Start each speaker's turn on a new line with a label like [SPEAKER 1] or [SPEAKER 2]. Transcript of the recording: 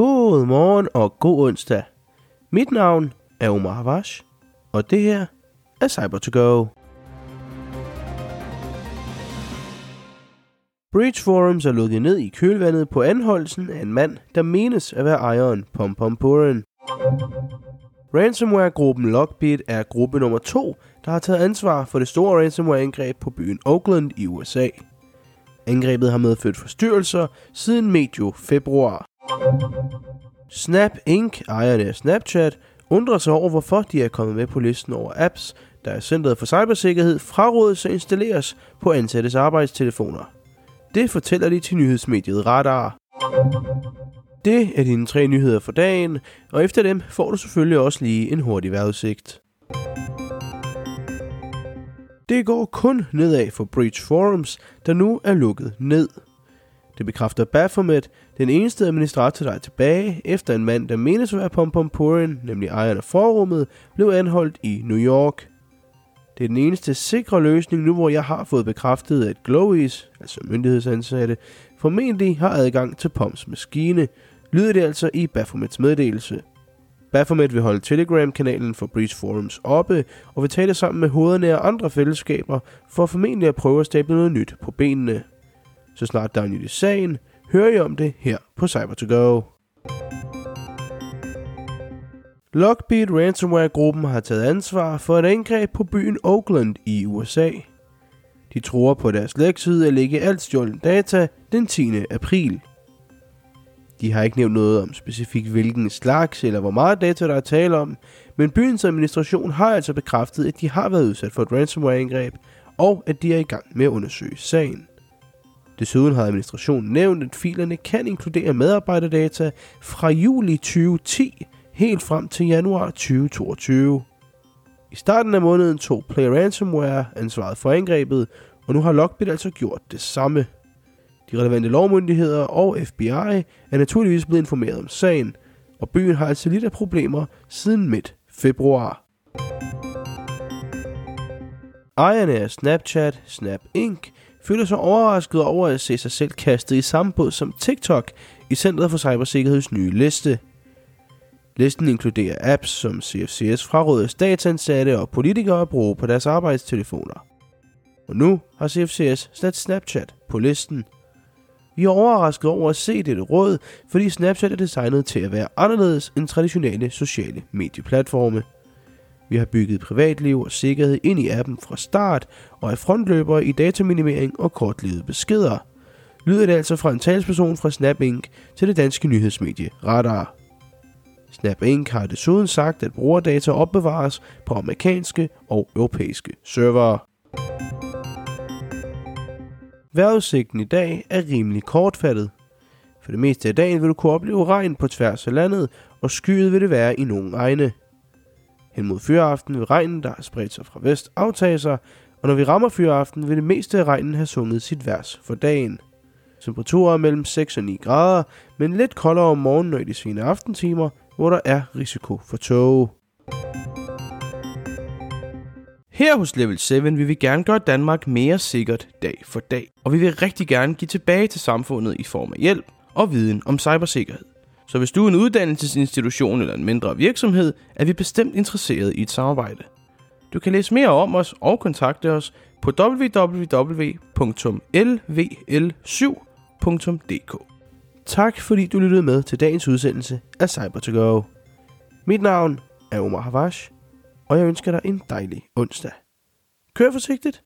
[SPEAKER 1] God morgen og god onsdag. Mit navn er Omar Havash, og det her er cyber to go Bridge Forums er lukket ned i kølvandet på anholdelsen af en mand, der menes at være ejeren Pom Pom Puren. Ransomware-gruppen Lockbit er gruppe nummer 2, der har taget ansvar for det store ransomware-angreb på byen Oakland i USA. Angrebet har medført forstyrrelser siden medio februar. Snap Inc., ejerne af Snapchat, undrer sig over, hvorfor de er kommet med på listen over apps, der er Centret for Cybersikkerhed frarådes at installeres på ansattes arbejdstelefoner. Det fortæller de til nyhedsmediet Radar. Det er dine tre nyheder for dagen, og efter dem får du selvfølgelig også lige en hurtig vejrudsigt. Det går kun nedad for Breach Forums, der nu er lukket ned. Det bekræfter Baphomet, den eneste administrator, der er tilbage, efter en mand, der menes at være Pom Purin, nemlig ejeren af forrummet, blev anholdt i New York. Det er den eneste sikre løsning nu, hvor jeg har fået bekræftet, at Glowies, altså myndighedsansatte, formentlig har adgang til Poms maskine, lyder det altså i Baphomets meddelelse. Baphomet vil holde Telegram-kanalen for Breach Forums oppe og vil tale sammen med hovederne af andre fællesskaber for formentlig at prøve at stable noget nyt på benene. Så snart der er nyt i sagen, hører I om det her på cyber to go Lockbit Ransomware-gruppen har taget ansvar for et angreb på byen Oakland i USA. De tror på deres lægtid at lægge alt stjålen data den 10. april. De har ikke nævnt noget om specifikt hvilken slags eller hvor meget data der er tale om, men byens administration har altså bekræftet, at de har været udsat for et ransomware-angreb, og at de er i gang med at undersøge sagen. Desuden har administrationen nævnt, at filerne kan inkludere medarbejderdata fra juli 2010 helt frem til januar 2022. I starten af måneden tog Play Ransomware ansvaret for angrebet, og nu har Lockbit altså gjort det samme. De relevante lovmyndigheder og FBI er naturligvis blevet informeret om sagen, og byen har altså lidt af problemer siden midt februar. Ejerne af Snapchat, Snap Inc., føler sig overrasket over at se sig selv kastet i samme båd som TikTok i Centret for Cybersikkerheds nye liste – Listen inkluderer apps, som CFCS fraråder statsansatte og politikere at bruge på deres arbejdstelefoner. Og nu har CFCS sat Snapchat på listen. Vi er overrasket over at se dette råd, fordi Snapchat er designet til at være anderledes end traditionelle sociale medieplatforme. Vi har bygget privatliv og sikkerhed ind i appen fra start og er frontløbere i dataminimering og kortlivede beskeder. Lyder det altså fra en talsperson fra Snap Inc. til det danske nyhedsmedie Radar. Snap Inc. har desuden sagt, at brugerdata opbevares på amerikanske og europæiske servere. Vejrudsigten i dag er rimelig kortfattet. For det meste af dagen vil du kunne opleve regn på tværs af landet, og skyet vil det være i nogle egne. Hen mod fyraften vil regnen, der har spredt sig fra vest, aftage sig, og når vi rammer fyraften, vil det meste af regnen have sunget sit vers for dagen. Temperaturer mellem 6 og 9 grader, men lidt koldere om morgenen og i de sene aftentimer, hvor der er risiko for tåge. Her hos Level 7 vil vi gerne gøre Danmark mere sikkert dag for dag, og vi vil rigtig gerne give tilbage til samfundet i form af hjælp og viden om cybersikkerhed. Så hvis du er en uddannelsesinstitution eller en mindre virksomhed, er vi bestemt interesseret i et samarbejde. Du kan læse mere om os og kontakte os på www.lvl7.dk. Tak fordi du lyttede med til dagens udsendelse af Cyber2Go. Mit navn er Omar Havash, og jeg ønsker dig en dejlig onsdag. Kør forsigtigt!